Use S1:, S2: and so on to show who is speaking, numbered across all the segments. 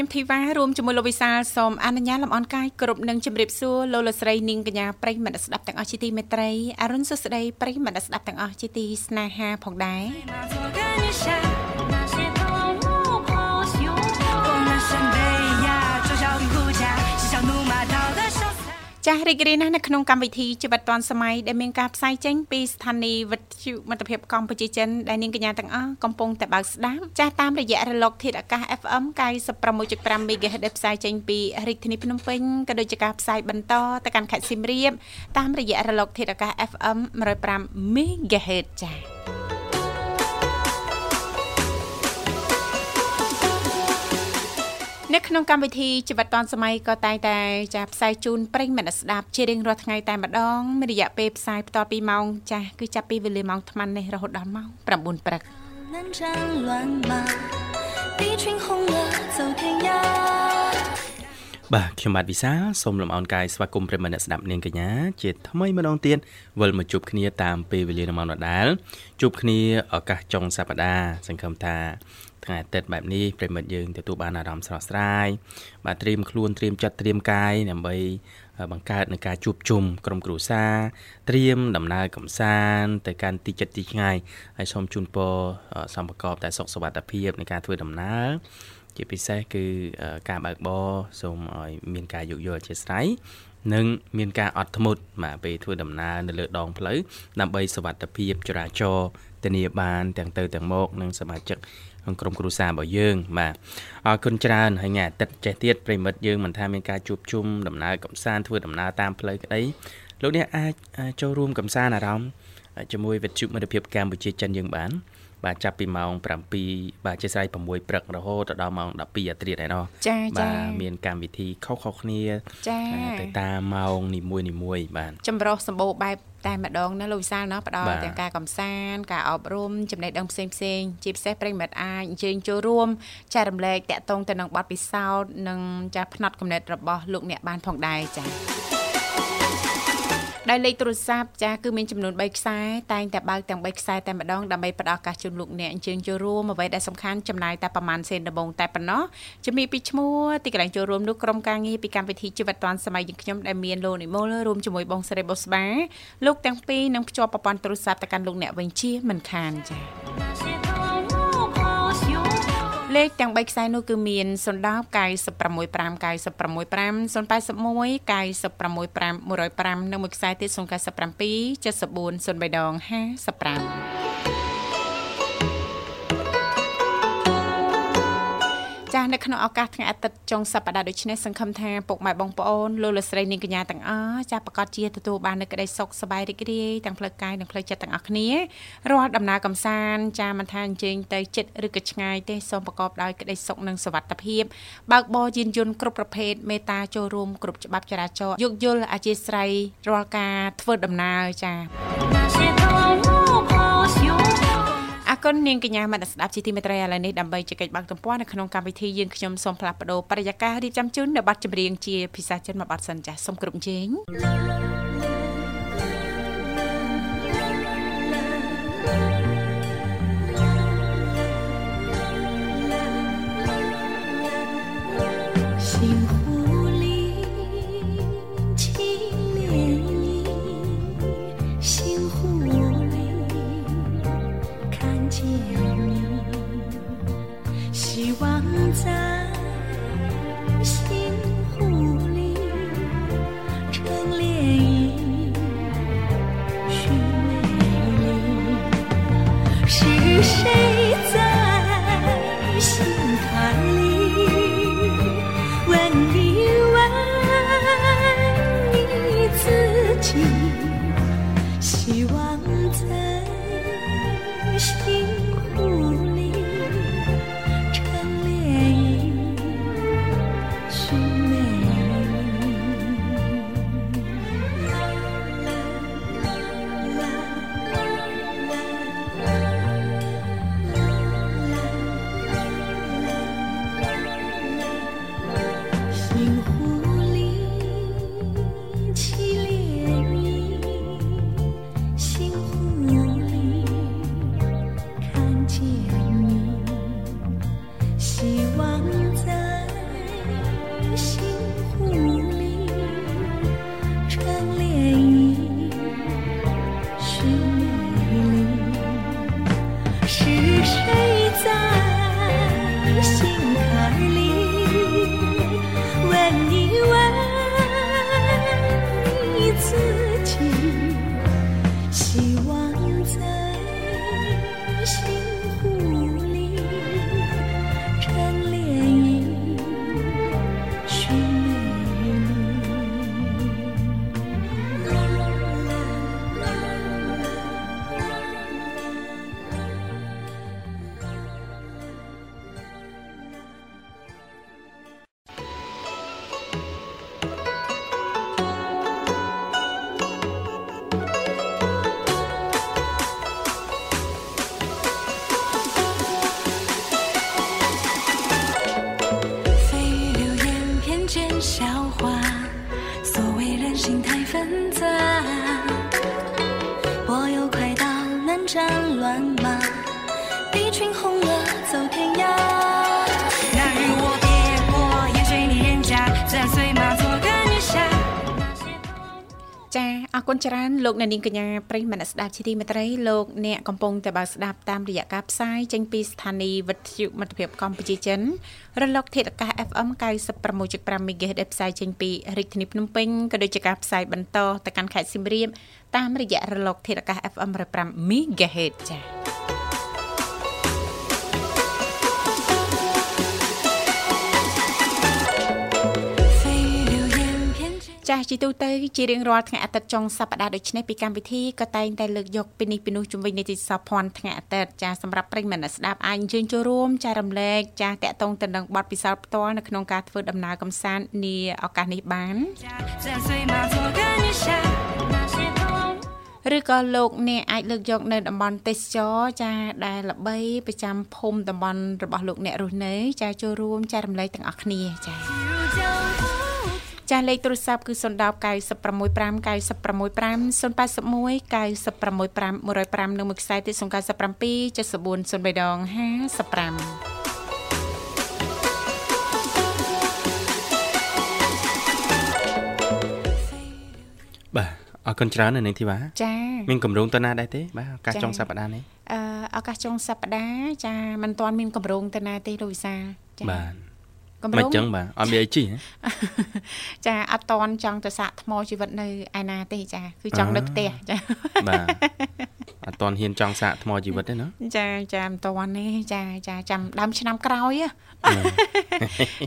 S1: ខ្ញុំធីវ៉ារួមជាមួយលោកវិសាលសូមអនុញ្ញាតលំអរកាយគ្រប់នឹងជម្រាបសួរលោកលស្រីនាងកញ្ញាប្រិយមិត្តស្ដាប់ទាំងអស់ជាទីមេត្រីអរុនសុស្ដីប្រិយមិត្តស្ដាប់ទាំងអស់ជាទីស្នេហាផងដែរ ចាស់រីករាយណាស់នៅក្នុងកម្មវិធីជីវិតឌွန်សម័យដែលមានការផ្សាយចេញពីស្ថានីយ៍វិទ្យុមិត្តភាពកម្ពុជាចិនដែលនាងកញ្ញាទាំងអស់កំពុងតែបើកស្ដាប់ចាស់តាមរយៈរលកធាតុអាកាស FM 96.5 MHz ដែលផ្សាយចេញពីរាជធានីភ្នំពេញក៏ដូចជាការផ្សាយបន្តទៅកាន់ខេត្តសៀមរាបតាមរយៈរលកធាតុអាកាស FM 105 MHz ចា៎ នៅក្នុងកម្មវិធីជីវិតឌွန်សម័យក៏តែងតែចាផ្សាយជូនប្រិញ្ញមិត្តស្ដាប់ជារៀងរាល់ថ្ងៃតែម្ដងមានរយៈពេលផ្សាយបន្តពីម៉ោងចាស់គឺចាប់ពីវេលាម៉ោង8:00នេះរហូតដល់ម៉ោង9ព្រឹក
S2: បាទខ្ញុំបាទវិសាសូមលំអរកាយស្វាគមន៍ប្រិមត្តអ្នកស្ដាប់នាងកញ្ញាជាថ្មីម្ដងទៀតវិលមកជួបគ្នាតាមពេលវេលានៅម៉ោងដដែលជួបគ្នាឱកាសចុងសប្ដាហ៍សង្ឃឹមថា ថ្ងៃអាទិត្យបែបនេះប្រិមិត្តយើងទទួលបានអារម្មណ៍ស្រស់ស្រាយបាទត្រៀមខ្លួនត្រៀមចិត្តត្រៀមកាយដើម្បីបង្កើតនឹងការជួបជុំក្រុមគ្រួសារត្រៀមដំណើរកំសាន្តទៅកាន់ទីចិត្តទីឆ្ងាយហើយសូមជូនពរសម្បកបតែសុខសុវត្ថិភាពនៃការធ្វើដំណើរជាពិសេសគឺការបើកបរសូមឲ្យមានការយោគយល់អធិស្ឋាននិងមានការអត់ធ្មត់បាទពេលធ្វើដំណើរនៅលើដងផ្លូវដើម្បីសុវត្ថិភាពចរាចរណ៍ធានាបានទាំងទៅទាំងមកនិងសមាជិក ក្នុងក្រុមគ្រួសាររបស់យើង បាទអរគុណច្រើនហើយថ្ងៃអាទិត្យចេះទៀតប្រិមិត្តយើងមិនថាមានការជួបជុំដំណើរកំសាន្តធ្វើដំណើរតាមផ្លូវក្តីលោកអ្នកអាចចូលរួមកំសាន្តអារម្មណ៍ជាមួយវិទ្យុមិត្តភាពកម្ពុជាចិនយើងបាន បាទចាប់ពីម៉ោង7បាទជាស្រ័យ6ព្រឹករហូតដល់ម៉ោង12អាត្រាឯណោះ
S1: ចាចា
S2: បាទមានកម្មវិធីខុសៗគ្នា
S1: ចា
S2: ទៅតាមម៉ោងនីមួយនីមួយបាទ
S1: ចម្រោះសម្បូរបែបតែម្ដងណាលោកវិសាលណាផ្ដល់ទាំងការកំសាន្តការអប់រំចំណេះដឹងផ្សេងផ្សេងជាពិសេសប្រិមិត្តអាចអញ្ជើញចូលរួមចែករំលែកតាក់ទងទៅនឹងបទពិសោធន៍និងចាស់ផ្នែកកំណត់របស់លោកអ្នកបានផងដែរចា៎ ដែលលេខទូរស័ព្ទចាគឺមានចំនួន3ខ្សែតែងតែបើកទាំង3ខ្សែតែម្ដងដើម្បីផ្ដល់ឱកាសជូនលោកអ្នកអញ្ជើញចូលរួមអ្វីដែលសំខាន់ចំណាយតែប្រមាណសេនដំបងតែប៉ុណ្ណោះជំរាបពីឈ្មោះទីកន្លែងចូលរួមនោះក្រុមការងារពីកម្មវិធីជីវិតឌွန်សម័យយើងខ្ញុំដែលមានលោកនិមលរួមជាមួយបងស្រីបុស្បាលោកទាំងពីរនឹងភ្ជាប់ប្រព័ន្ធទូរស័ព្ទទៅកាន់លោកអ្នកវិញជាមិនខានចា៎ លេខទាំង3ខ្សែនោះគឺមាន010 965 965 081 965 105និងមួយខ្សែទៀត097 74 03ដង55ចាស់នៅក្នុងឱកាសថ្ងៃអាទិត្យចុងសប្តាហ៍ដូចនេះសង្ឃឹមថាពុកម៉ែបងប្អូនលោកលោកស្រីនាងកញ្ញាទាំងអស់ចាស់ប្រកាសជាទទួលបាននូវក្តីសុខសប្បាយរីករាយទាំងផ្លូវកាយនិងផ្លូវចិត្តទាំងអស់គ្នារាល់ដំណើរកំសាន្តចាស់មិនថាអញ្ជើញទៅចិត្តឬក៏ឆ្ងាយទេសូមប្រកបដោយក្តីសុខនិងសុវត្ថិភាពបើកបរយានយន្តគ្រប់ប្រភេទមេត្តាចូលរួមគ្រប់ច្បាប់ចរាចរណ៍យោគយល់អធិស្ឋ័យរាល់ការធ្វើដំណើរចា៎អរ គុណនាងកញ្ញាមនស្ដាប់ជាទីមេត្រីឥឡូវនេះដើម្បីជែកបាំងទំព័រនៅក្នុងកម្មវិធីយើងខ្ញុំសូមផ្លាស់ប្ដូរបរិយាកាសរៀបចំជូននៅប័ណ្ណចម្រៀងជាភាសាចិនមួយប័ណ្ណសិនចាសសូមគ្រប់ជេង 心。 ច្រើនលោកអ្នកនាងកញ្ញាប្រិយមិត្តស្ដាប់ជាទីមេត្រីលោកអ្នកកំពុងតែបើស្ដាប់តាមរយៈការផ្សាយចេញពីស្ថានីយ៍វិទ្យុមិត្តភាពកម្ពុជាចិនរលកធាតុអាកាស FM 96.5 MHz ដែលផ្សាយចេញពីរាជធានីភ្នំពេញក៏ដូចជាការផ្សាយបន្តទៅកាន់ខេត្តសៀមរាបតាមរយៈរលកធាតុអាកាស FM 105 MHz ចា៎ ចាស់ជីទូទៅជារៀងរាល់ថ្ងៃអាទិត្យចុងសប្តាហ៍ដូចនេះពីកម្មវិធីក៏តែងតែលើកយកពីនេះពីនោះជំវិញនីតិសភ័ណ្ឌថ្ងៃអាទិត្យចាស់សម្រាប់ប្រិញ្ញមនស្ដាប់អាចអញ្ជើញចូលរួមចាស់រំលែកចាស់តាក់ទងទៅនឹងបទពិសោធន៍ផ្ទាល់នៅក្នុងការធ្វើដំណើរកំសាន្តនាឱកាសនេះបានឬក៏លោកអ្នកអាចលើកយកនៅតំបន់ទេសចរចាដែលល្បីប្រចាំភូមិតំបន់របស់លោកអ្នករស់នៅ ចាចូលរួមចែករំលែកទាំងអស់គ្នាចា ចាស់លេខទូរស័ព្ទគឺ010 965 965 081 965 105និងមួយខ្សែទៀត097 74 03ដង55
S2: បាទអរគុណច្រើននៅនាងធីវ៉ា
S1: ចា
S2: មានកម្រងទៅណាដែរទេបាទឱកាសចុងសប្តាហ៍នេះ
S1: អឺឱកាសចុងសប្តាហ៍ចាមិនទាន់មានកម្រងទៅណាទេលោកវិសា
S2: ចាបាទ កម្រងមិនចឹងបាទអត់មានអីជី
S1: ចាអត់តន់ចង់ទៅសាកថ្មជីវិតនៅឯណាទេចា គឺចង់នៅផ្ទះចា
S2: បាទអត់តន់ហ៊ានចង់សាកថ្មជីវិតទេណា
S1: ចាចាមិនតន់ទេចាចាចាំដើមឆ្នាំក្រោយ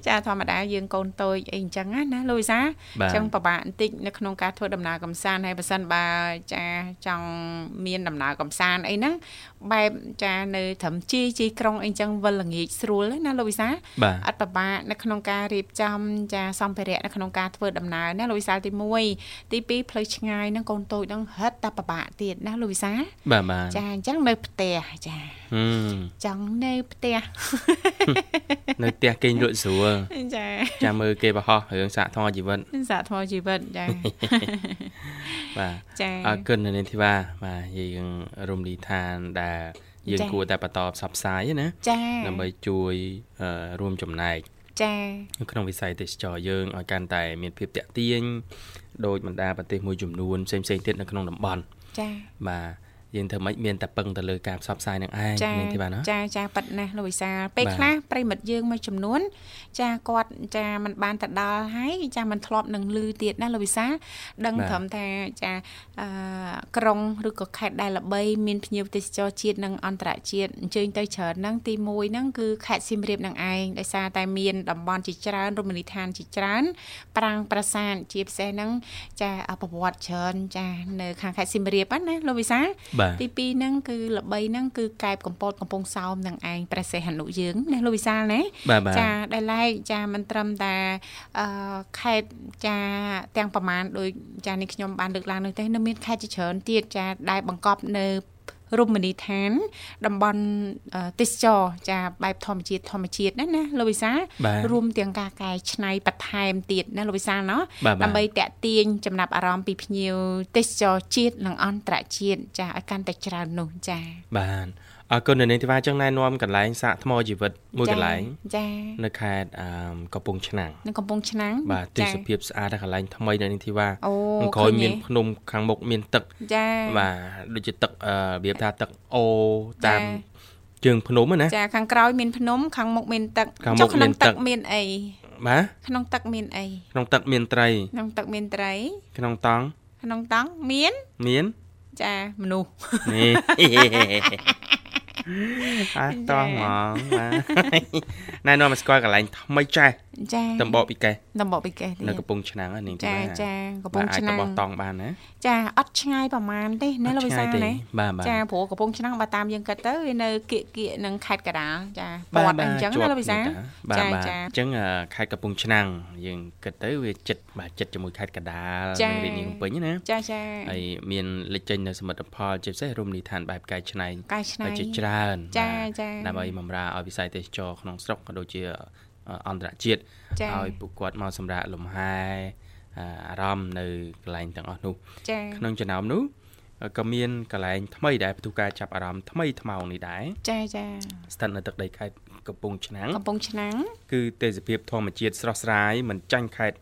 S1: ចាធម្មតាយើងកូនតូចអីអញ្ចឹងណាលូវីសាអញ្ចឹងពិបាកបន្តិចនៅក្នុងការធ្វើដំណើរកំសាន្តហើយបើសិនបើចាចង់មានដំណើរកំសាន្តអីហ្នឹង បែបចានៅត្រឹមជីជីក្រុងអីចឹងវិលល្ងាចស្រួលណាលោកវិសាអត់ពិបាកនៅក្នុងការរៀបចំចាសម្ភារៈនៅក្នុងការធ្វើដំណើរណាលោកវិសាទី1ទី2ផ្លូវឆ្ងាយហ្នឹងកូនតូចហ្នឹងហិតតែពិបាកទៀតណាលោកវិសា
S2: បាទបាទ
S1: ចាអញ្ចឹងនៅផ្ទះចាចង់នៅផ្ទះ
S2: នៅផ្ទះគេងលក់ស្រួល
S1: ចា
S2: ចាំមើលគេបរោះរឿងសាកថ្មជីវិត
S1: សាកថ្មជីវិតចា
S2: បាទចាអរគុណនាងធីវ៉ាបាទយើងរំលីឋានដែលយើងគួរតែបន្តផ្សព្វផ្សាយណា
S1: ចា
S2: ដើម្បីជួយរួមចំណែក
S1: ចា
S2: ក្នុងវិស័យទេសចរយើងឲ្យកាន់តែមានភាពតាក់ទាញដោយបណ្ដាប្រទេសមួយចំនួនផ្សេងៗទៀតនៅក្នុងតំបន់
S1: ចា
S2: បាទ យើងធ្វើម៉េចមានតែពឹងទៅលើការផ្សព្វផ្សាយនឹងឯង
S1: នេះទេបាទណាចាចាប៉ិតណាស់លោកវិសាលពេលខ្លះប្រិមិត្តយើងមួយចំនួន ចាគាត់ចាมันបានទៅដល់ហើយចាมันធ្លាប់នឹងលឺទៀតណាលោកវិសាលដឹងត្រឹមថាចាអឺក្រុងឬក៏ខេត្តដែលល្បី មានភ្ញៀវទេសចរជាតិនិងអន្តរជាតិអញ្ជើញទៅច្រើនហ្នឹងទី1ហ្នឹងគឺខេត្តសៀមរាបនឹងឯងដោយសារតែមានតំបន់ជាច្រើនរមណីយដ្ឋានជាច្រើនប្រាង្គប្រាសាទជាពិសេសហ្នឹងចាប្រវត្តិច្រើនចានៅខាងខេត្តសៀមរាបណាលោកវិសាល ទី2ហ្នឹងគឺល្បីហ្នឹងគឺកែបកំពតកំពង់សោមនឹងឯងព្រះសេះហនុយើងណាលោកវិសាលណា
S2: ចា
S1: ដែលឡែកចាមិនត្រឹមតែអឺខេតចាទាំងប្រមាណដោយចានេះខ្ញុំបានលើកឡើងនោះទេនៅមានខេត្តជាច្រើនទៀតចាដែលបង្កប់នៅ រមណីយដ្ឋាន តំបន់ទេសចរចាបែបធម្មជាតិធម្មជាតិណាណាលោកវិសារួមទាំងការកែច្នៃបន្ថែមទៀតណាលោកវិសាណោះដើម្បីតាក់ទាញចំណាប់អារម្មណ៍ពីភ្ញៀវទេសចរជាតិនិងអន្តរជាតិចាឲ្យកាន់តែច្រើននោះចា
S2: បាទ អអរគុណនៅនាងធីវ៉ាចឹងណែនាំកន្លែងសាកថ្មជីវិតមួយកន្លែង
S1: ចា៎
S2: នៅខេត្តអឺកំពង់ឆ្នាំង
S1: នៅកំពង់ឆ្នាំង
S2: បាទទេសភាពស្អាតកន្លែងថ្មីនៅនាងធីវ៉ា
S1: អូ
S2: ក្រោយមានភ្នំខាងមុខមានទឹក
S1: ចា៎
S2: បាទដូចជាទឹករបៀបថាទឹកអូតាមជើងភ្នំណា
S1: ចាខាងក្រោយមានភ្នំខាងមុខមានទឹក
S2: ចុះក្នុងទឹក
S1: មានអី
S2: បាទ
S1: ក្នុងទឹកមានអី
S2: ក្នុងទឹកមានត្រី
S1: ក្នុងទឹកមានត្រី
S2: ក្នុងតង់
S1: ក្នុងតង់មាន
S2: មាន
S1: ចាមនុស្ស
S2: នេះ អត់តោះហ្មងណែនាំមកស្គាល់កន្លែងថ្មីចាស់
S1: ចា
S2: តំបកពីកេះ
S1: តំបកពីកេះ
S2: នៅកំពង់ឆ្នាំងនេះ
S1: ចាចាកំពង់ឆ្នាំង
S2: អាចបោះតង់បានណា
S1: ចាអត់ឆ្ងាយប្រហែលទេណាលោកវិសាណា
S2: ចា
S1: ព្រោះកំពង់ឆ្នាំងបើតាមយើងគិតទៅវានៅគៀកគៀកនឹងខេត្តកដាលចាពាត់អញ្ចឹងណាលោកវិសា
S2: ចាចាអញ្ចឹងខេត្តកំពង់ឆ្នាំងយើងគិតទៅវាចិត្តបាទចិត្តជាមួយខេត្តកដាល
S1: នៅ
S2: រាជធានីភ្នំពេញណា
S1: ចាចា
S2: ហើយមានលេចចេញនៅសមិទ្ធផលជាពិសេសរមណីយដ្ឋានបែបកែច្នៃ
S1: កែច្នៃ
S2: ជាច្រើន
S1: ចាចា
S2: ដើម្បីបម្រើឲ្យវិស័យទេសចរក្នុងស្រុកក៏ដូចជាអន្តរជាតិឲ្យពួកគាត់មកសម្រាកលំហែអារម្មណ៍នៅកន្លែងទាំងអស់នោះក្នុងចំណោមនោះក៏មានកន្លែងថ្មីដែលផ្ទុះការចាប់អារម្មណ៍ថ្មីថ្មោងនេះដែរ
S1: ចាចា
S2: ស្ថិតនៅទឹកដីខេត្តកំពង់ឆ្នាំង
S1: កំពង់ឆ្នាំង
S2: គឺទេសភាពធម្មជាតិស្រស់ស្រាយមិនចាញ់ខេត្ត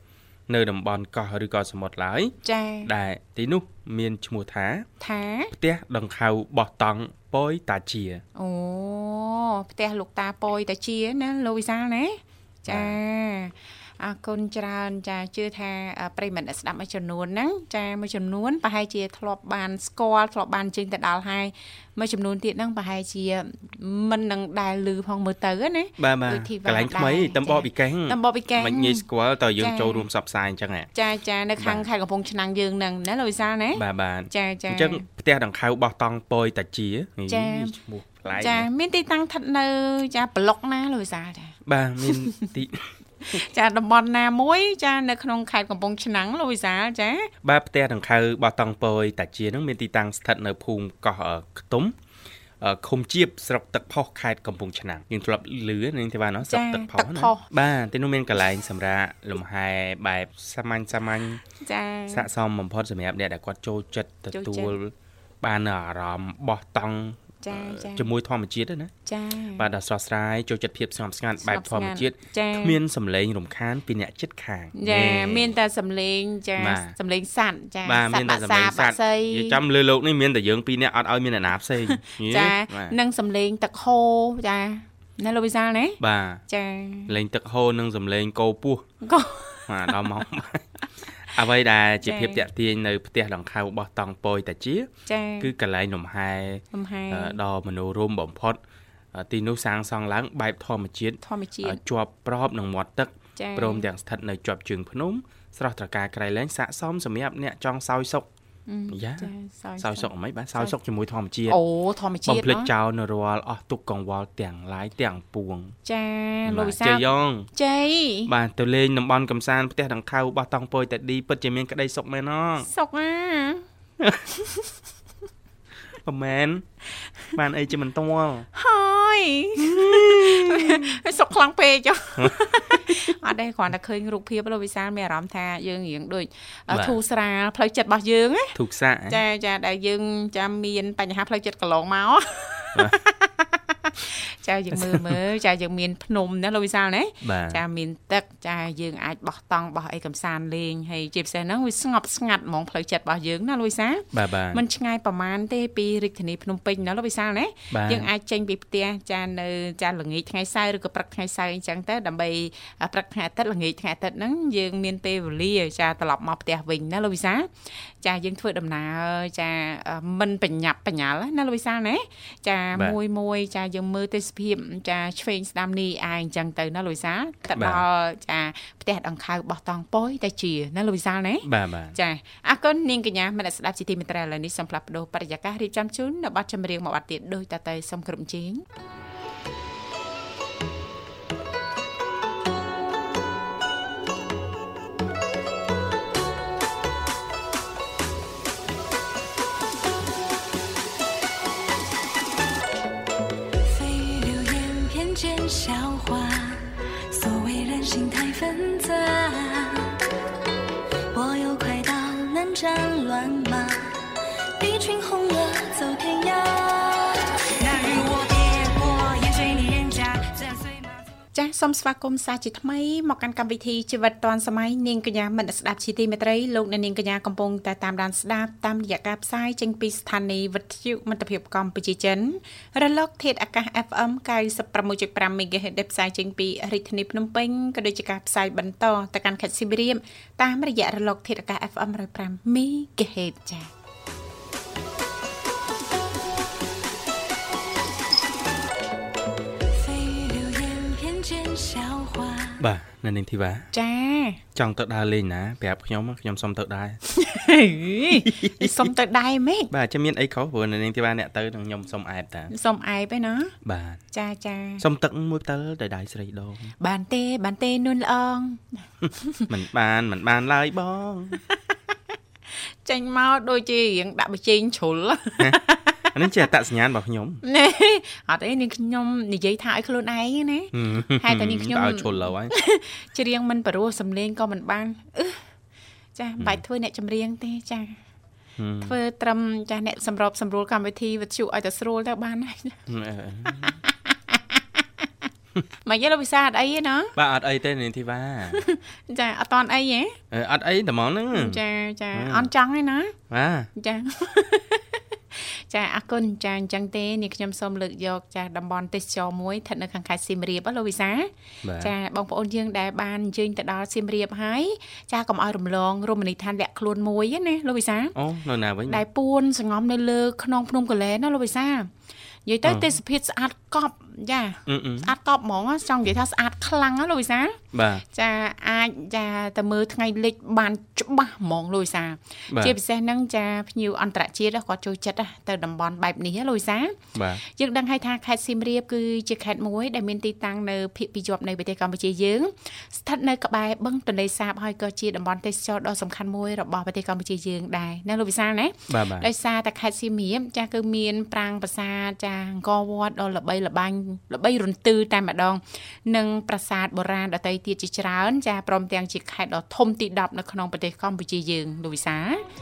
S2: នៅតំបន់កោះឬក៏សមុទ្រឡើយ
S1: ចា
S2: ដែលទីនោះមានឈ្មោះថា
S1: ថា
S2: ផ្ទះដង្ខៅបោះតង់ ពយតាជា
S1: អូផ្ទះលោកតាពយតាជាណាលោកវិសាលណាចា អរគុណច្រើន ចាជឿថាប្រិមត្តអ្នកស្ដាប់មួយចំនួនហ្នឹងចាមួយចំនួនប្រហែលជាធ្លាប់បានស្គាល់ធ្លាប់បានជើងទៅដល់ហើយមួយចំនួនទៀតហ្នឹងប្រហែលជាមិននឹងដែលលឺផងមើលទៅណា
S2: បាទបាទកន្លែងថ្មីតំបកពីកេង
S1: តំបកពីកេង
S2: មិនងាយស្គាល់តើយើងចូលរួមសັບផ្សាយអញ្ចឹង
S1: ចាចានៅខាងខេត្តកំពង់ឆ្នាំងយើងហ្នឹងណាលោកវិសាលណា
S2: បាទបាទ
S1: ចាចាអ
S2: ញ្ចឹងផ្ទះដង្ខៅបោះតង់ពយតាជា
S1: ចាឈ្មោះប្លែកចាមានទីតាំងស្ថិតនៅ ចាប្លុកណាលោកវិសាលចា
S2: បាទមានទី
S1: ចាតំបន់ណាមួយចានៅក្នុងខេត្តកំពង់ឆ្នាំងលោកវិសាលចា
S2: បាទផ្ទះដង្ខៅបោះតង់ពយតាជានឹងមានទីតាំងស្ថិតនៅភូមិកោះខ្ទុំឃុំជាបស្រុកទឹកផុសខេត្តកំពង់ឆ្នាំងយើងធ្លាប់លឺនឹងទេបាទស្រុកទឹកផុសណាបាទទីនោះមានកន្លែងសម្រាប់លំហែបែបសាមញ្ញសាមញ្ញ
S1: ចា
S2: ស័កសមបំផុតសម្រាប់អ្នកដែលគាត់ចូលចិត្តទទួលបានអារម្មណ៍បោះតង់
S1: ចាចា
S2: ជាមួយធម្មជាតិណា
S1: ចា
S2: បាទដល់ស្រស់ស្រាយចូលចិត្តភាពស្ងប់ស្ងាត់បែបធម្មជាតិគ្មានសំឡេងរំខានពីអ្នកចិត្តខាង
S1: ចាមានតែសំឡេងចាសំឡេងសัตว์ចា
S2: សត្វបាក់សាបាក់សីចាំលើលោកនេះមានតែយើងពីរនាក់អត់ឲ្យមានអ្នកណាផ្សេង
S1: ចានិងសំឡេងទឹកហូរចាណាលោកវិសាលណា
S2: បាទ
S1: ចា
S2: លេងទឹកហូរនិងសំឡេងគោពោះ
S1: គោ
S2: បាទដល់មក អ្វីដែលជាភាពតាក់ទាញនៅផ្ទះដង្ខៅរបស់តង់ពយតាជា គឺកន្លែងលំហែ
S1: លំហែ
S2: ដ៏មនោរម្យបំផុតទីនោះសាងសង់ឡើងបែបធម្មជាតិ
S1: ធម្មជាតិ
S2: ជាប់ប្របនឹងមាត់ទឹកព្រមទាំងស្ថិតនៅជាប់ជើងភ្នំស្រស់ត្រកាលក្រៃលែងស័កសមសម្រាប់អ្នកចង់សោយសុខ យ៉ាសោយសុកអីមិនបាទសោយសុកជាមួយធម្មជាតិ
S1: អូធម្មជាតិបំ
S2: ភ្លេចចោលនៅរាល់អស់ទុកកង្វល់ទាំងឡាយទាំងពួង
S1: ចាលោកវិសា
S2: ជ័យយ៉ង
S1: ជ័យ
S2: បាទទៅលេងតំបន់កំសាន្តផ្ទះដង្ខៅបោះតង់ពយតាឌីពិតជាមានក្តីសុខមែនណ
S1: សុខអា
S2: ប្រមែនបានអីជាមិនតល់
S1: ហើយ សុកខ្លាំងពេកចុះអត់ទេគ្រាន់តែឃើញរូបភាពលោកវិសាលមានអារម្មណ៍ថាយើងរៀងដូចធូរស្រាលផ្លូវចិត្តរបស់យើងណា
S2: ធូរសា
S1: ចាចាដែលយើងចាំមានបញ្ហាផ្លូវចិត្តកន្លងមក ចាយើងមើលមើលចាយើងមានភ្នំណាលោកវិសាលណាចាមានទឹកចាយើងអាចបោះតង់បោះអីកំសាន្តលេងហើយជាពិសេសហ្នឹងវាស្ងប់ស្ងាត់ហ្មងផ្លូវចិត្តរបស់យើងណាលោកវិសាលมันឆ្ងាយប្រហែលទេពីរាជធានីភ្នំពេញណាលោកវិសាលណាយើងអាចចេញពីផ្ទះចានៅចាល្ងាចថ្ងៃសៅរ៍ឬក៏ព្រឹកថ្ងៃសៅរ៍អញ្ចឹងទៅដើម្បីព្រឹកថ្ងៃអាទិត្យល្ងាចថ្ងៃអាទិត្យហ្នឹងយើងមានពេលវេលាចាត្រឡប់មកផ្ទះវិញណាលោកវិសាល ចាយើងធ្វើដំណើរចាមិនបញ្ញាប់បញ្ញាល់ណាលោកវិសាលណាចាមួយមួយចាយើងមើលទេសភាពចាឆ្វេងស្ដាំនេះអាយអញ្ចឹងទៅណាលូយសាទៅដល់ចាផ្ទះដង្ខៅបោះតង់ប៉ុយតែជាណាលូយសាណា
S2: បាទបាទ
S1: ចាអរគុណនាងកញ្ញាមនស្ដាប់ជាទីមេត្រីឥឡូវនេះសូមផ្លាប់បដោបរិយាកាសរៀបចំជូននៅប័ណ្ណចម្រៀងមួយប័ណ្ណទៀតដោយតទៅសូមគ្រប់ជេង战 សសូមស្វាគមន៍សាជាថ្មីមកកាន់កម្មវិធីជីវិតឌွန်សម័យនាងកញ្ញាមិត្តស្ដាប់ជីទីមេត្រីលោកអ្នកនាងកញ្ញាកំពុងតែតាមដានស្ដាប់តាមរយៈការផ្សាយចេញពីស្ថានីយ៍វិទ្យុមិត្តភាពកម្ពុជាចិនរលកធាតុអាកាស FM 96.5 MHz ដែលផ្សាយចេញពីរាជធានីភ្នំពេញក៏ដូចជាការផ្សាយបន្តទៅកាន់ខេត្តសៀមរាបតាមរយៈរលកធាតុអាកាស FM 105 MHz ចា៎
S2: បាទនៅនាងធីវ៉ា
S1: ចា
S2: ចង់ទៅដើរលេងណាប្រាប់ខ្ញុំខ្ញុំសុំទៅដែរ
S1: សុំទៅដែរម៉េច
S2: បាទចាំមានអីខុសព្រោះនៅនាងធីវ៉ាអ្នកទៅនឹងខ្ញុំសុំអែបតា
S1: សុំអែបឯណា
S2: បាទ
S1: ចាចា
S2: សុំទឹកមួយផ្តិលទៅដៃស្រីដង
S1: បានទេបានទេនួនល្អង
S2: មិនបានមិនបានឡើយបង
S1: ចេញមកដូចជារៀងដាក់បច្ចេកជ្រុល
S2: អានេះជាអត្តសញ្ញាណរបស់ខ្ញុំ
S1: ណែអត់អីនាងខ្ញុំនិយាយថាឲ្យខ្លួនឯងណាហើយតែនាងខ្ញុំ
S2: ឲ្យឈុលលើហើយ
S1: ច្រៀងមិនព្រោះសំលេងក៏មិនបានអឺចាបាច់ធ្វើអ្នកចម្រៀងទេចាធ្វើត្រឹមចាអ្នកសម្របសម្រួលកម្មវិធីវិទ្យុឲ្យតែស្រួលទៅបានហើយមកយល់វិសាអត់អីទេណា
S2: បាទអត់អីទេនាងធីវ៉ា
S1: ចាអត់តន់អីហ៎
S2: អត់អីតែហ្មងហ្នឹង
S1: ចាចាអន់ចង់ទេណា
S2: បាទ
S1: ចា ចាអរគុណចាអញ្ចឹងទេនាងខ្ញុំសូមលើកយកចាតំបន់ទេសចរមួយស្ថិតនៅខាងខេត្តសៀមរាបលោកវិសាចាបងប្អូនយើងដែលបានអញ្ជើញទៅដល់សៀមរាបហើយចាកុំឲ្យរំលងរមណីយដ្ឋានលាក់ខ្លួនមួយណាលោកវិសា
S2: អូនៅណាវិញ
S1: ដែលពួនសងំនៅលើខ្នងភ្នំកលែនណាលោកវិសានិយាយទៅទេសភាពស្អាតកប់ ចាស្អាតកប់ហ្មងចង់និយាយថាស្អាតខ្លាំងណាលោកវិសា
S2: បាទ
S1: ចាអាចចាទៅមើលថ្ងៃលិចបានច្បាស់ហ្មងលោកវិសា ជាពិសេសហ្នឹងចាភ្ញៀវអន្តរជាតិគាត់ចូលចិត្តទៅតំបន់បែបនេះលោកវិសា
S2: បាទ
S1: យើងដឹងហើយថាខេត្តសៀមរាបគឺជាខេត្តមួយដែលមានទីតាំងនៅភាគពីជាប់នៃប្រទេសកម្ពុជាយើងស្ថិតនៅក្បែរបឹងទន្លេសាបហើយក៏ជាតំបន់ទេសចរដ៏សំខាន់មួយរបស់ប្រទេសកម្ពុជាយើងដែរណាលោកវិសាណាដោយសារតែខេត្តសៀមរាបចាគឺមានប្រាង្គប្រាសាទចាអង្គរវត្តដ៏ល្បីល្បាញល្បីរន្ទឺតែម្ដង និងប្រាសាទបុរាណដទៃទៀតជាច្រើន ចាព្រមទាំងជាខេត្តដ៏ធំទី10នៅក្នុងប្រទេសកម្ពុជាយើងលោកវិសា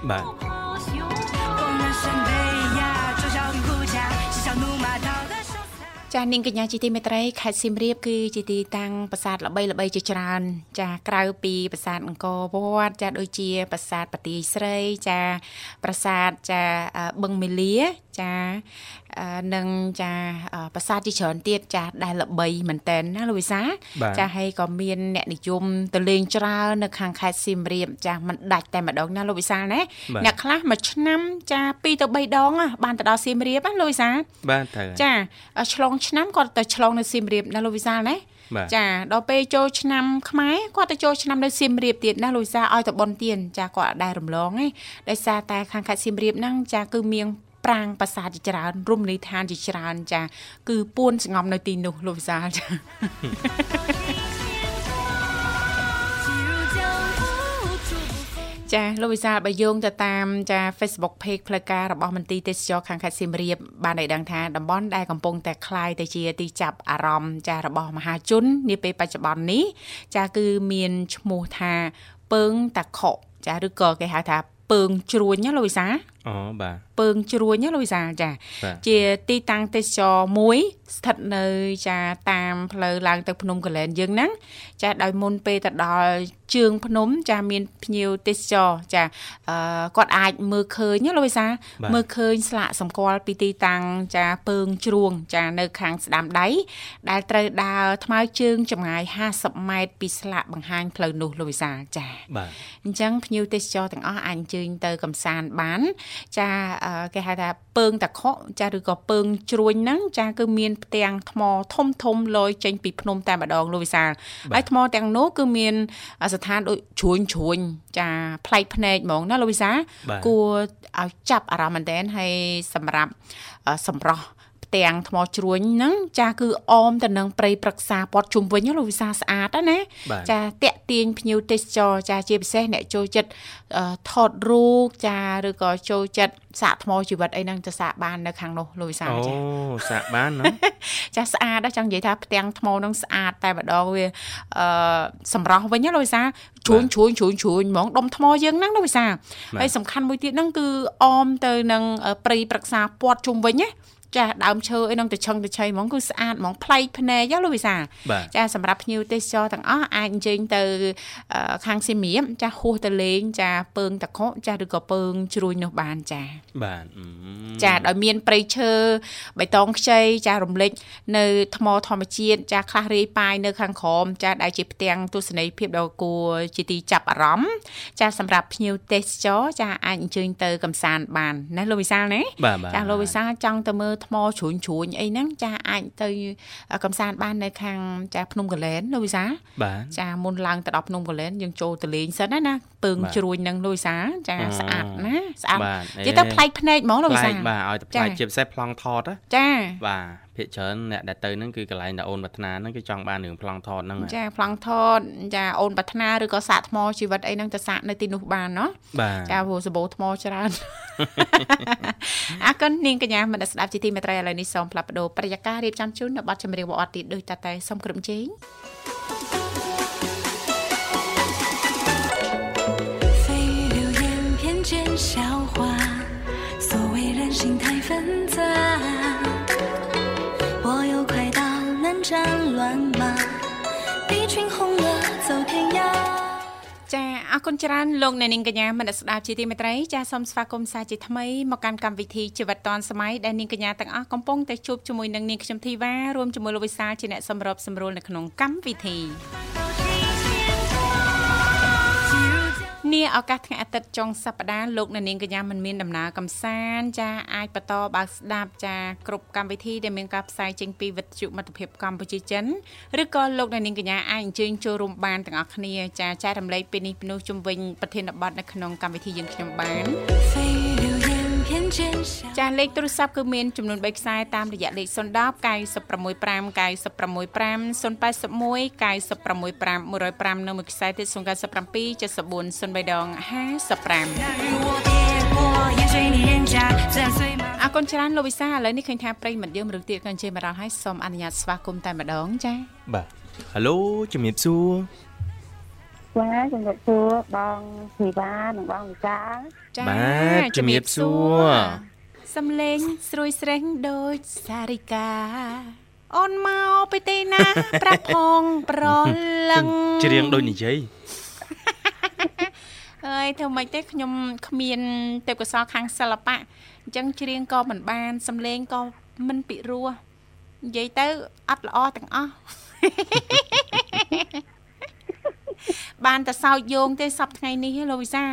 S2: បាទ
S1: ចានាងកញ្ញាជាទីមេត្រីខេត្តសៀមរាបគឺជាទីតាំងប្រាសាទល្បីល្បីជាច្រើន ចាក្រៅពីប្រាសាទអង្គរវត្តចាដូចជាប្រាសាទបទាយស្រី ចាប្រាសាទចាបឹងមេលាចា និងចាប្រាសាទជាច្រើនទៀតចាដែលល្បីមែនតើណាលោកវិសា ចាហើយក៏មានអ្នកនិយមទៅលេងច្រើននៅខាងខេត្តសៀមរាបចាមិនដាច់តែម្ដងណាលោកវិសាណាអ្នកខ្លះមួយឆ្នាំចា2ទៅ3ដងបានទៅដល់សៀមរាបណាលោកវិសា
S2: បាទ
S1: ចាឆ្លងឆ្នាំគាត់ទៅឆ្លងនៅសៀមរាបណាលោកវិសាលណាចាដល់ពេលចូលឆ្នាំខ្មែរគាត់ទៅចូលឆ្នាំនៅសៀមរាបទៀតណាលោកវិសាឲ្យទៅបនទៀនចាគាត់អត់ដែររំលងទេដោយសារតែខាងខេត្តសៀមរាបហ្នឹងចាគឺមាន ប្រាង្គប្រាសាទជាច្រើនរមណីយដ្ឋានជាច្រើនចា គឺពួនស្ងំនៅទីនោះលោកវិសាលចាចាលោកវិសាលបើយោងទៅតាមចា Facebook Page ផ្លូវការរបស់មន្ទីរទេសចរខាងខេត្តសៀមរាបបានឲ្យដឹងថាតំបន់ដែលកំពុងតែคลายទៅជាទីចាប់អារម្មណ៍ចារបស់មហាជននាពេលបច្ចុប្បន្ននេះចាគឺមានឈ្មោះថាពើងតាខុចាឬក៏គេហៅថាពើងជ្រួញណាលោកវិសា
S2: អូបាទ
S1: ពើងជ្រួញណាលោកវិសាចាជាទីតាំងទេសចរមួយស្ថិតនៅចាតាមផ្លូវឡើងទៅភ្នំកលែនយើងហ្នឹងចាដោយមុនពេលទៅដល់ជើងភ្នំចាមានភ្ញៀវទេសចរចាគាត់អាចមើលឃើញណាលោកវិសាមើលឃើញស្លាកសម្គាល់ពីទីតាំងចាពើងជ្រួងចានៅខាងស្ដាំដៃដែលត្រូវដើរថ្មើរជើងចម្ងាយ50ម៉ែត្រពីស្លាកបង្ហាញផ្លូវនោះលោកវិសាចា
S2: បាទ
S1: អញ្ចឹងភ្ញៀវទេសចរទាំងអស់អាចអញ្ជើញទៅកំសាន្តបានចាគេហៅថាពើងតាខុចាឬក៏ពើងជ្រួញហ្នឹងចាគឺមានផ្ទាំងថ្មធំធំលយចេញពីភ្នំតែម្ដងលោកវិសាលហើយថ្មទាំងនោះគឺមានស្ថានដូចជ្រួញជ្រួញចាប្លែកភ្នែកហ្មងណាលោកវិសាគួរឲ្យចាប់អារម្មណ៍មែនតើហើយសម្រាប់សម្រស់ ផ្ទាំងថ្មជ្រួញហ្នឹងចាគឺអមទៅនឹងព្រៃព្រឹក្សាព័ទ្ធជុំវិញលោកវិសាស្អាតណាចាតាក់ទាញភ្ញៀវទេសចរចាជាពិសេសអ្នកចូលចិត្តថតរូបចាឬក៏ចូលចិត្តសាកថ្មជីវិតអីហ្នឹងទៅសាកបាននៅខាងនោះលោកវិសា
S2: ចាអូសាកបានណា
S1: ចាស្អាតចង់និយាយថាផ្ទាំងថ្មហ្នឹងស្អាតតែម្ដងវាអឺសម្រស់វិញលោកវិសាជ្រួញជ្រួញជ្រួញជ្រួញហ្មងដុំថ្មយើងហ្នឹងលោកវិសាហើយសំខាន់មួយទៀតហ្នឹងគឺអមទៅនឹងព្រៃព្រឹក្សាព័ទ្ធជុំវិញណា ចាដើមឈើអីនឹងទៅឆឹងទៅឆៃហ្មងគឺស្អាតហ្មងប្លែកភ្នែកលោកវិសាចាសម្រាប់ភ្ញៀវទេសចរទាំងអស់អាចអញ្ជើញទៅខាងសៀមរាបចាហួសទៅលេងចាពើងតកកចាឬក៏ពើងជ្រួយនោះបានចា
S2: បាទ
S1: ចាដោយមានព្រៃឈើបៃតងខ្ចីចារំលេចនៅថ្មធម្មជាតិចាខ្លះរាយប៉ាយនៅខាងក្រោមចាដែលជាផ្ទាំងទស្សនីយភាពដ៏គួរជាទីចាប់អារម្មណ៍ចាសម្រាប់ភ្ញៀវទេសចរចាអាចអញ្ជើញទៅកំសាន្តបានណាលោកវិសាលណាចាលោកវិសាលចង់ទៅមើលថ្មជ្រួញជ្រួញអីហ្នឹងចាអាចទៅកំសាន្តបាននៅខាងចាភ្នំកលែនលោកវិសាចាមុនឡើងទៅដល់ភ្នំកលែនយើងចូលទៅលេងសិនណាណាពើងជ្រួញនឹងលោកវិសាចាស្អាតណាស្អាតនិយាយទៅប្លែកភ្នែកហ្មងលោកវិសា
S2: បាទឲ្យតែប្លែកជាពិសេសប្លង់ថត
S1: ចា
S2: បាទ ភាគច្រើនអ្នកដែលទៅហ្នឹងគឺកន្លែងដែលអូនប្រាថ្នាហ្នឹងគឺចង់បានរឿងប្លង់ថតហ្នឹង
S1: ចាប្លង់ថតចាអូនប្រាថ្នាឬក៏សាកថ្មជីវិតអីហ្នឹងទៅសាកនៅទីនោះបានណោះចាព្រោះសបោថ្មច្រើនអរគុណនាងកញ្ញាមនស្ដាប់ជាទីមេត្រីឥឡូវនេះសូមផ្លាប់បដោប្រយាកររៀបចំជូននៅប័ណ្ណចម្រៀងវត្តទៀតដូចតតែសូមក្រុមជេង笑话，所谓人心太纷杂。 អរគុណច្រើនលោកអ្នកនាងកញ្ញាមនស្ដាប់ជាទីមេត្រីចាសូមស្វាគមន៍សាជាថ្មីមកកាន់កម្មវិធីជីវិតឌွန်សម័យដែលនាងកញ្ញាទាំងអស់កំពុងតែជួបជាមួយនឹងនាងខ្ញុំធីវ៉ារួមជាមួយលោកវិសាលជាអ្នកសម្របសម្រួលនៅក្នុងកម្មវិធី នាឱកាសថ្ងៃអាទិត្យចុងសប្តាហ៍លោកអ្នកនាងកញ្ញាមិនមានដំណើរកំសាន្តចាអាចបន្តបើកស្ដាប់ចាគ្រប់កម្មវិធីដែលមានការផ្សាយចេញពីវិទ្យុមិត្តភាពកម្ពុជាចិនឬក៏លោកអ្នកនាងកញ្ញាអាចអញ្ជើញចូលរួមបានទាំងអស់គ្នាចាចែករំលែកពីនេះពីនោះជុំវិញប្រធានបទនៅក្នុងកម្មវិធីយើងខ្ញុំបាន ចាស់លេខទូរស័ព្ទគឺមានចំនួន3ខ្សែតាមរយៈលេខ010 965 965 081 965 105និងមួយខ្សែទៀត097 74 03ដង55អរគុណច្រើនលោកវិសាឥឡូវនេះឃើញថាប្រិយមិត្តយើងរឿងទៀតក៏ជិះមកដល់ហើយសូមអនុញ្ញាតស្វាគមន៍តែម្ដងចា៎
S2: បាទហៅឡូជំរាបសួរ
S3: ចាជំរាបសួរបងធីវ៉ានិងបងវិសា
S1: ចា
S2: បាទជំរាបសួរ
S1: សំលេងស្រួយស្រេងដូចសារិកា អូនមកពីទីណា ប្រាប់ផងប្រលឹង
S2: ច្រៀងដូចនិយាយ
S1: អើយធ្វើម៉េចទេខ្ញុំគ្មានទេពកោសលខាងសិល្បៈអញ្ចឹងច្រៀងក៏មិនបានសំលេងក៏មិនពិរោះនិយាយទៅអត់ល្អទាំងអស់ បានតែសោកយោងទេសប្ថ្ងៃនេះលោកវិសា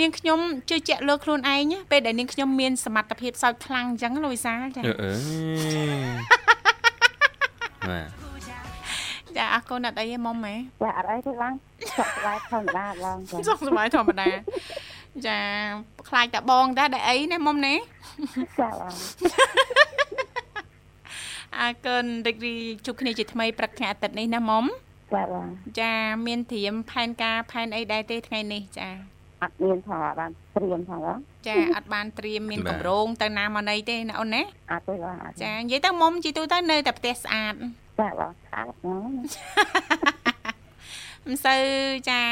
S1: នាងខ្ញុំជឿជាក់លើខ្លួនឯងពេលដែលនាងខ្ញុំមានសមត្ថភាពសោកខ្លាំងអញ្ចឹងលោកវិសាចា
S2: អឺ
S1: បាទចាអរគុណអត់អីទេមុំហ៎
S3: ចាអត់អីទេបងសុខសប្បាយធម្មតាបង
S1: សុខសប្បាយធម្មតាចាខ្លាចតែបងតែដែលអីណាមុំណា
S3: ចាបង
S1: អរគុណរីករាយជួបគ្នាជាថ្មីព្រឹកថ្ងៃអាទិត្យនេះណាមុំ
S3: បាទបង
S1: ចាមានត្រៀមផែនការផែនអីដែរទេថ្ងៃនេះចា
S3: អត់មានផងបានត្រៀមផង
S1: ចាអត់បានត្រៀមមានកម្រងទៅណាមកណីទេណាអូនណា
S3: អត់ទេបង
S1: ចានិយាយទៅមុំជីទូទៅនៅតែផ្ទះស្អាត
S3: ចាបងស្អាតហ្នឹង
S1: មិនសូវចា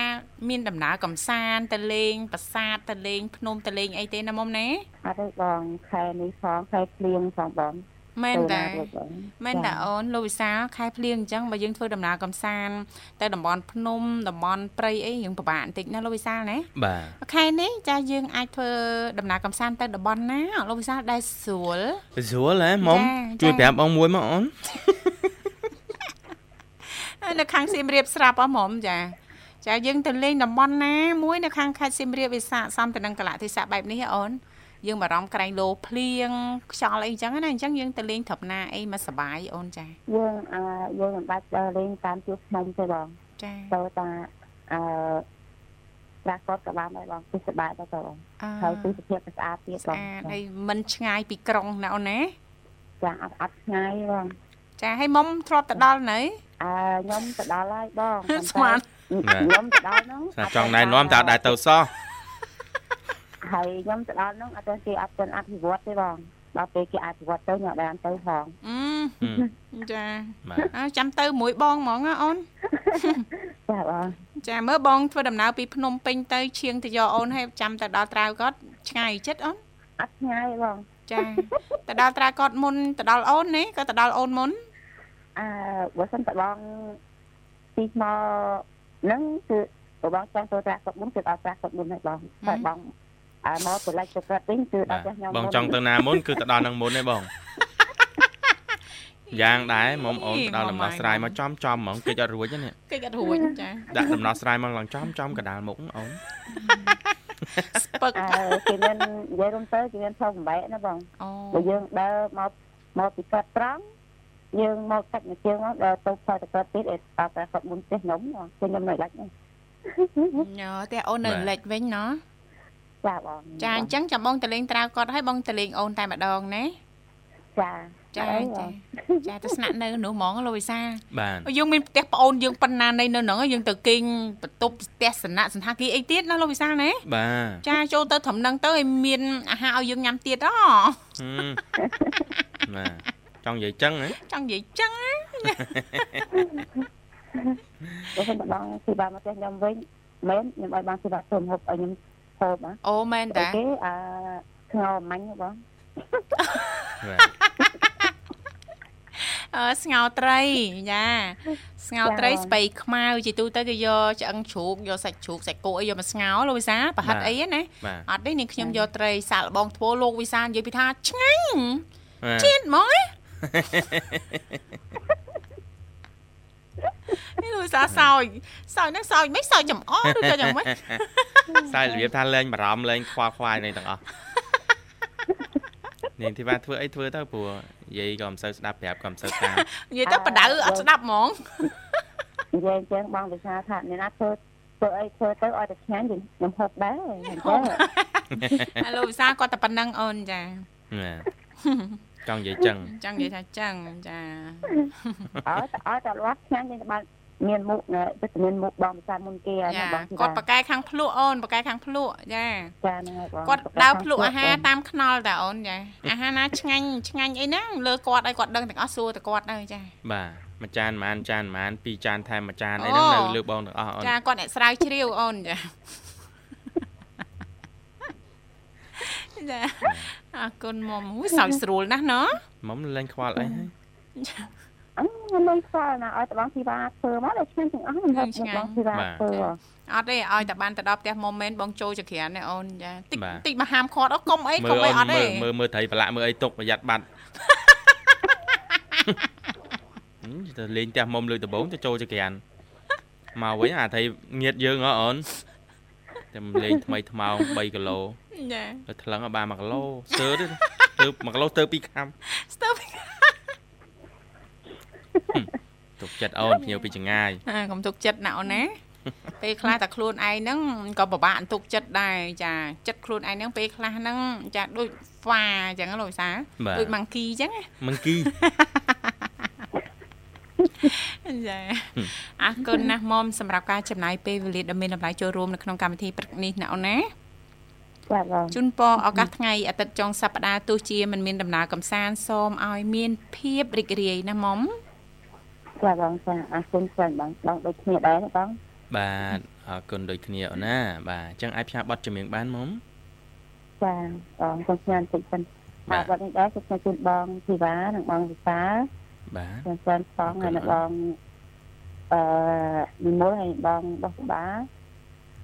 S1: មានដំណើរកំសាន្តទៅលេងប្រាសាទទៅលេងភ្នំទៅលេងអីទេណាមុំណា
S3: អត់ទេបងខែនេះផងខែភ្លៀងផងបង
S1: មែនតាមែនតាអូនលោកវិសាខែភ្លៀងអញ្ចឹងបើយើងធ្វើដំណើរកំសាន្តទៅតំបន់ភ្នំតំបន់ព្រៃអីយើងពិបាកបន្តិចណាលោកវិសាណា
S2: បាទ
S1: ខែនេះចាយើងអាចធ្វើដំណើរកំសាន្តទៅតំបន់ណាលោកវិសាដែរស្រួល
S2: ស្រួលហ៎មុំជួយប្រាប់បងមួយមកអូន
S1: នៅខាងសៀមរាបស្រាប់អស់មុំចាចាយើងទៅលេងតំបន់ណាមួយនៅខាងខេត្តសៀមរាបវាស័កសមទៅនឹងកលៈទេសៈបែបនេះអូន យើងបារម្ភក្រែងលោភ្លៀងខ្យល់អីចឹងណាអញ្ចឹងយើងទៅលេងត្រប់ណាអីមកសបាយអូនចា
S3: យើងអឺយើងមិនបាច់ទៅលេងតាមជួបភ្នំទេបង
S1: ចា
S3: ទៅតាអឺប្រាកដក៏បានដែរបងទិសបាយទៅបងហើយទិសភាពស្អាតទៀតបងស្អាត
S1: ហើយមិនឆ្ងាយពីក្រុងណាអូនណា
S3: ចាអត់អត់ឆ្ងាយបង
S1: ចាហើយមុំធ្លាប់ទៅដល់នៅ
S3: អឺខ្ញុំទៅដល់ហើយបង
S1: ស្មាន
S3: ខ្ញុំទៅដល់ហ្នឹង
S2: ចង់ណែនាំតើដែរទៅសោះ
S3: ហើយខ្ញុំទៅដល់នោះអត់ទៅគេអត់ទាន់អភិវឌ្ឍទេបងដល់ពេលគេអភិវឌ្ឍទៅខ្ញុំបានទៅផង
S1: អឺចាអើចាំទៅមួយបងហ្មងណាអូន
S3: ចាបង
S1: ចាមើលបងធ្វើដំណើរពីភ្នំពេញទៅឈៀងទៅយកអូនហើយចាំទៅដល់ត្រាវគាត់ឆ្ងាយចិត្តអូន
S3: អត់ឆ្ងាយបង
S1: ចាទៅដល់ត្រាកត់មុនទៅដល់អូននេះក៏ទៅដល់អូនមុន
S3: អឺបើសិនតបងទីមកនឹងគឺបងចង់ទៅត្រាកត់មុនគឺដល់ត្រាកត់មុនហើយបងតែបង អើមកទៅឡាច់ទៅកាត់វិញគឺដល់ផ្ទះខ្ញុំ
S2: បងចង់ទៅណាមុនគឺទៅដល់នឹងមុនទេបងយ៉ាងដែរមុំអូនផ្ដល់ដំណោះស្រាយមកចំចំហ្មងគេអត់រួចទេនេះ
S1: គេអត់រួចចា
S2: ដាក់ដំណោះស្រាយមកឡើងចំចំកដាលមុខអូន
S3: ស្ពឹកអឺគេមាននិយាយរួមទៅគេមានផងបែកណាបងអូបើយើងដើរមកមកពីកាត់ត្រង់យើងមកកាច់មួយជើងមកដល់ទៅផលតកើតទៀតអត់តែគាត់មុនផ្ទះខ្ញុំខ្ញុំនៅលិច
S1: ញ៉ោតែអូននៅលិចវិញណោះ
S3: ចាបង
S1: ចាអញ្ចឹងចាំបងតលេងត្រាវគាត់ឲ្យបងតលេងអូនតែម្ដងណា
S3: ចា
S1: ចាចាចាទៅស្នាក់នៅនោះហ្មងលោកវិសា
S2: បាទ
S1: យើងមានផ្ទះប្អូនយើងប៉ុណ្ណានៃនៅហ្នឹងយើងទៅគេងបន្ទប់ផ្ទះសនៈសន្តាគារអីទៀតណាលោកវិសាណា
S2: បាទ
S1: ចាចូលទៅត្រឹមហ្នឹងទៅឲ្យមានអាហារឲ្យយើងញ៉ាំទៀតហ៎
S2: បាទចង់និយាយចឹងហ៎
S1: ចង់និយាយចឹង
S3: បើមិនបងពីបានមកផ្ទះខ្ញុំវិញមែនខ្ញុំឲ្យបានសេវាធ្វើហូបឲ្យខ្ញុំ ហូប
S1: អូមែនតា
S3: គេអឺស្ងោមាញ់បង
S1: អឺស្ងោត្រីចាស្ងោត្រីស្បៃខ្មៅជាទូទៅគេយកឆ្អឹងជ្រូកយកសាច់ជ្រូកសាច់គោអីយកមកស្ងោលោកវិសាប្រហិតអីណាអត់ទេនាងខ្ញុំយកត្រីសាក់លបងធ្វើលោកវិសានិយាយពីថាឆ្ងាញ់ជាតិហ្មង នេះលោកវិសាសោយសោយហ្នឹងសោយមិនសោយចំអឬក៏យ៉ាងម៉េច
S2: សោយរបៀបថាលែងបារម្ភលែងខ្វល់ខ្វាយនេះទាំងអស់នាងធីវ៉ាធ្វើអីធ្វើទៅព្រោះយាយក៏មិនសូវស្ដាប់ប្រាប់ក៏មិនសូវតាម
S1: និយាយទៅបដៅអត់ស្ដាប់ហ្មង
S3: និយាយចឹងបងវិសាថាអ្នកណាធ្វើធ្វើអីធ្វើទៅឲ្យតែឆ្ងាញ់ខ្ញុំហូបដែរអញ្ចឹង
S1: អាលោកវិសាគាត់តែប៉ុណ្្នឹងអូនចា
S2: ចង់និយាយចឹង
S1: ចង់និយាយថាចឹងចា
S3: ឲ្យតែឲ្យតែលាស់ឆ្ងាញ់យើងបានមានមុខវិតាមីនមុខបងភាសាមុនគេណាបង
S1: គាត់បកកែខាងភ្លក់អូនបកកែខាងភ្លក់ចា
S3: ចាហ្នឹងហើយបង
S1: គាត់ដើរភ្លក់អាហារតាមខ្នល់តាអូនចាអាហារណាឆ្ងាញ់ឆ្ងាញ់អីហ្នឹងលើគាត់ឲ្យគាត់ដឹងទាំងអស់សួរតែគាត់ទៅចា
S2: បាទមួយចានប្រហែលចានប្រហែលពីរចានថែមមួយចានអីហ្នឹងនៅលើបងទាំងអស់អូន
S1: ចាគាត់អ្នកស្រាវជ្រាវអូនចា ចាអរគុណមុំសើចស្រួលណាស់ណ៎
S2: មុំលេងខ្វល់អីហើយ
S3: អឺលេងខ្វល់ណាឲ្យតបងធីវ៉ាធ្វើមកដល់ឆ្ងាញ់ទាំងអស់មិនហត់បងធីវ៉ាធ្វើ
S1: អត់ទេឲ្យតែបានទៅដល់ផ្ទះមុំមែនបងចូលចក្រានទេអូនចាតិចតិចមកហាមខាត់អត់កុំអីកុំអីអត់ទេ
S2: មើលមើលត្រីប្រឡាក់មើលអីទុកប្រយ័ត្នបាត់ទៅលេងផ្ទះមុំលើដំបងទៅចូលចក្រានមកវិញអាត្រីងៀតយើងហ៎អូន តែលេងថ្មីថ្មោង3គីឡូ
S1: ចា
S2: ទៅថ្លឹងបាន1គីឡូស្ទើរទេទៅ1គីឡូស្ទើរ2ខាំ
S1: ស្ទើរ2ខាំ
S2: ទុកចិត្តអូនភ្ញៀវពីចងាយកុំ
S1: ទុកចិត្តណាអូនណាពេលខ្លះតែខ្លួនឯងហ្នឹងក៏ពិបាកទុកចិត្តដែរចាចិត្តខ្លួនឯងហ្នឹងពេលខ្លះហ្នឹងចាដូចហ្វាអញ្ចឹងលោកវិសាដូចម៉ាំងគីអញ្ចឹង
S2: ម៉ាំងគី
S1: ចាអរគុណណាស់មុំសម្រាប់ការចំណាយពេលវេលាដ៏មានតម្លៃចូលរួមនៅក្នុងកម្មវិធីព្រឹកនេះណាអូនណា
S3: បាទបង
S1: ជូនពរឱកាសថ្ងៃអាទិត្យចុងសប្តាហ៍ទោះជាមិនមានដំណើរកំសាន្តសូមឲ្យមានភាពរីករាយណាមុំ
S3: បាទបងចាអរគុណច្រើនបងបងដូចគ្នាដែរបង
S2: បាទអរគុណដូចគ្នាអូនណាបាទអញ្ចឹងអាចផ្សាយប័ណ្ណចម្រៀងបានមុំ
S3: បាទបងសូមស្មានតិចសិនបាទប័ណ្ណនេះដែរសូមជូនបងធីវ៉ានិងបងវិសា
S2: បាទ
S3: សូមស្មានផងហើយនិងបងអឺនិមលហើយបងបោះបា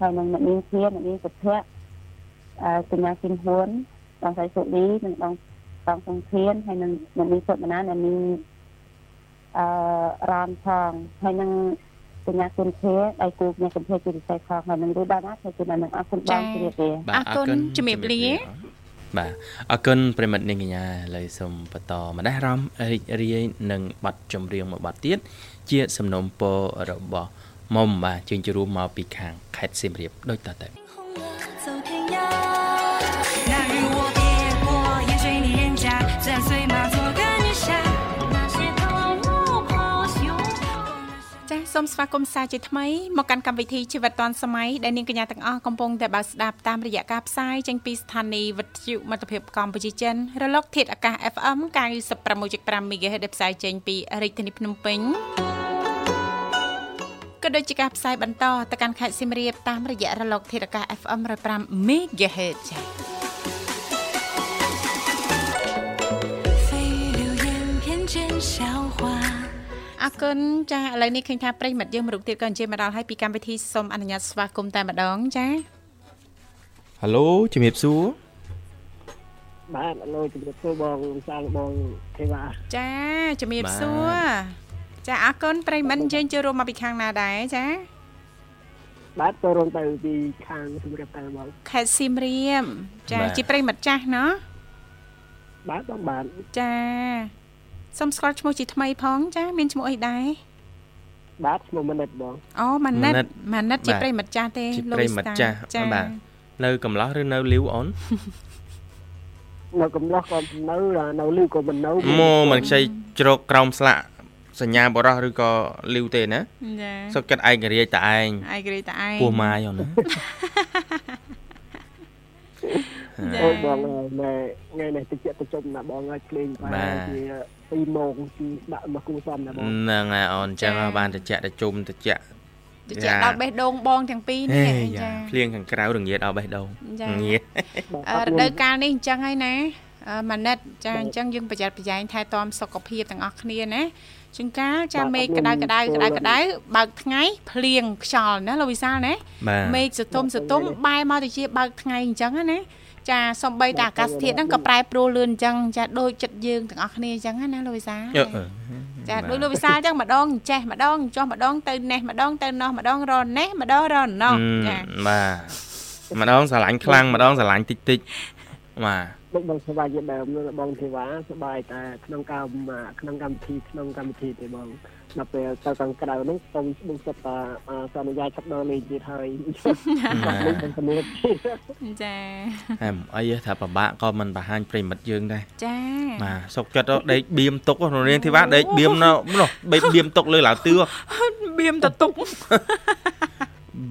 S3: ហើយនឹងអ្នកមានធានអ្នកមានសុភ័ក្រអឺកញ្ញាគឹមហ៊ួនបងស្រីសុលីនិងបងបងសង្ធានហើយនឹងអ្នកមានសុខមណាអ្នកមានអឺរ៉ានផងហើយនឹងកញ្ញាគុណធាដៃគូកញ្ញាគុណធាជាពិសេសផងហើយនឹងរួចដល់ណាគឺនឹងអរគុណបងជ្រាបលា
S1: អរគុណជំរាបលា
S2: បាទអរគុណប្រិមិត្តនាងកញ្ញាឥឡូវសូមបន្តម្ដេះរំរីករាយនឹងប័ណ្ណចម្រៀងមួយប័ណ្ណទៀតជាសំណុំពររបស់មុំបាទជើញជួមមកពីខាងខេត្តសៀមរាបដូចតទៅ
S1: សូមស្វាគមន៍សាជាថ្មីមកកាន់កម្មវិធីជីវិតឌွန်សម័យដែលនាងកញ្ញាទាំងអស់កំពុងតែបើស្ដាប់តាមរយៈការផ្សាយចេញពីស្ថានីយ៍វិទ្យុមិត្តភាពកម្ពុជាចិនរលក ធាតុអាកាស FM 96.5 MHz ដែលផ្សាយចេញពីរាជធានីភ្នំពេញក៏ដូចជាការផ្សាយបន្តទៅកាន់ខេត្តសៀមរាបតាមរយៈរលក ធាតុអាកាស FM 105 MHz ចា៎见笑话。 អរគុណចាឥឡូវនេះឃើញថាប្រិមិត្តយើងមរុកទៀតក៏អញ្ជើញមកដល់ហើយពីកម្មវិធីសូមអនុញ្ញាតស្វាគមន៍តែម្ដងចា
S2: ហៅឡូជំរាបសួរ
S4: បាទអឡូជំរាបសួរបងសាលបងទេវ៉ា
S1: ចាជំរាបសួរចាអរគុណប្រិមិត្តយើងចូលរួមមកពីខាងណាដែរចា
S4: បាទចូលរួមទៅពីខាងសៀមរាបតែបង
S1: ខេត្តសៀមរាបចាជាប្រិមិត្តចាស់ណោះ
S4: បាទបងបាទ
S1: ចា សុំស្គាល់ឈ្មោះជាថ្មីផងចាមានឈ្មោះអីដែរ
S4: បាទឈ្មោះម៉ានិតបង
S1: អូម៉ានិតម៉ានិតជាប្រិមិត្តចាស់ទេ
S2: លោកប្រិមិត្តចាស់បាទនៅកំឡោះឬនៅលីវអូន
S4: នៅកំឡោះក៏នៅនៅលីវក៏មិននៅ
S2: មកមិនខ្ចីជ្រកក្រោមស្លាកសញ្ញាបរោះឬក៏លីវទេណា
S1: ចា
S2: សុខចិត្តឯករាជ្យតែឯង
S1: ឯករាជ្យតែឯង
S2: ពោះម៉ាយអូនណា
S4: អូបងណែថ្ងៃនេះតិចតិចជុំណាបងឲ្យក្លេងបែរជា2ម៉ោងទីដាក់មកគូសំណាបង
S2: ហ្នឹងហើយអូនអញ្ចឹងបានតិចតិចជុំតិច
S1: តិចដល់បេះដូងបងទាំងពីរនេះ
S2: ចាភ្លៀងខាងក្រៅរងាដល់បេះដូង
S1: ងារដូវកាលនេះអញ្ចឹងហើយណាម៉ាណិតចាអញ្ចឹងយើងប្រយ័ត្នប្រយែងថែទាំសុខភាពទាំងអស់គ្នាណាជួនកាលចាមេឃក្តៅក្តៅក្តៅក្តៅបើកថ្ងៃភ្លៀងខ្យល់ណាលោកវិសាលណាមេឃសតុំសតុំបែរមកទៅជាបើកថ្ងៃអញ្ចឹងណា ចាសំបីតែអាកាសធាតុហ្នឹងក៏ប្រែប្រួលលឿនអញ្ចឹងចាដូចចិត្តយើងទាំងអស់គ្នាអញ្ចឹងណាលោកវិសាចាដូចលោកវិសាអញ្ចឹងម្ដងចេះម្ដងចុះម្ដងទៅនេះម្ដងទៅនោះម្ដងរនេះម្ដងរណោះ
S2: ចាបាទម្ដងស្រឡាញ់ខ្លាំងម្ដងស្រឡាញ់តិចតិចបាទ
S4: ដូចបងសប្បាយជាដើមបងទេវ៉ាសប្បាយតែក្នុងកម្មក្នុងកម្មវិធីក្នុងកម្មវិធីទេបង ដល់ពេលទៅខាងក្រៅហ្នឹងខ្ញុំខ្ញុំគិតថាសន្យាចាប់ដល់លេងទៀតហើយខ្ញុំជំនួស
S1: ចា
S2: អែមអីថាពិបាកក៏មិនបង្ហាញប្រិមិត្តយើងដែរ
S1: ចា
S2: បាទសុកចិត្តដេកបៀមទុកក្នុងនាងធីវ៉ាដេកបៀមនោះនោះបៀមទុកលើឡាវទឿ
S1: បៀមទៅទុក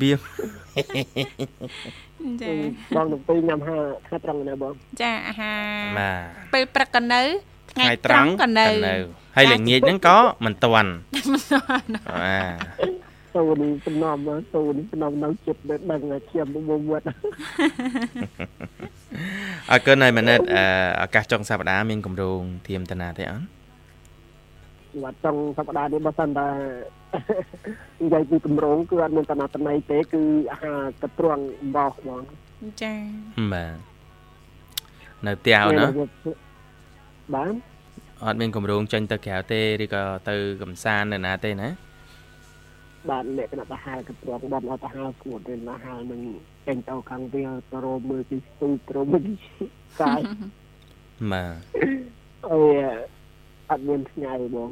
S2: បៀម
S1: ចា
S4: បងទៅពីញ៉ាំហាថ្ងៃត្រង់ណាបង
S1: ចាអាហារ
S2: បាទ
S1: ពេលព្រឹកក៏នៅ ថ្ងៃត្រង់ក៏នៅ
S2: ហើយល្ងាចហ្នឹងក៏មិនទាន់មិនទាន់
S4: បាទតូនេះសំណំតូនេះសំណំនៅចិត្តដឹងខ្ញុំមកវត្ត
S2: អរគុណហើយម៉និតឱកាសចុងសប្តាហ៍មានកម្រងធៀមតាណាទេអត់
S4: វត្តចុងសប្តាហ៍នេះបើសិនតែនិយាយពីកម្រងគឺអត់មានតាណាតណៃទេគឺអាហារកត្រង់បោះបង
S1: ចា
S2: បាទនៅផ្ទះណា
S4: បាទ
S2: អត់មានកម្រងចេញទៅក្រៅទេឬក៏ទៅកំសាន្តនៅណាទេណា
S4: បាទលក្ខណៈទៅហៅកត្រង់បំអត់ទៅហៅស្គួតទេណាហៅនឹងចេញទៅខាងវាទៅរមមើលពីស្ទូទៅមើលកាយ
S2: បាទ
S4: អីអត់មានថ្ងៃបង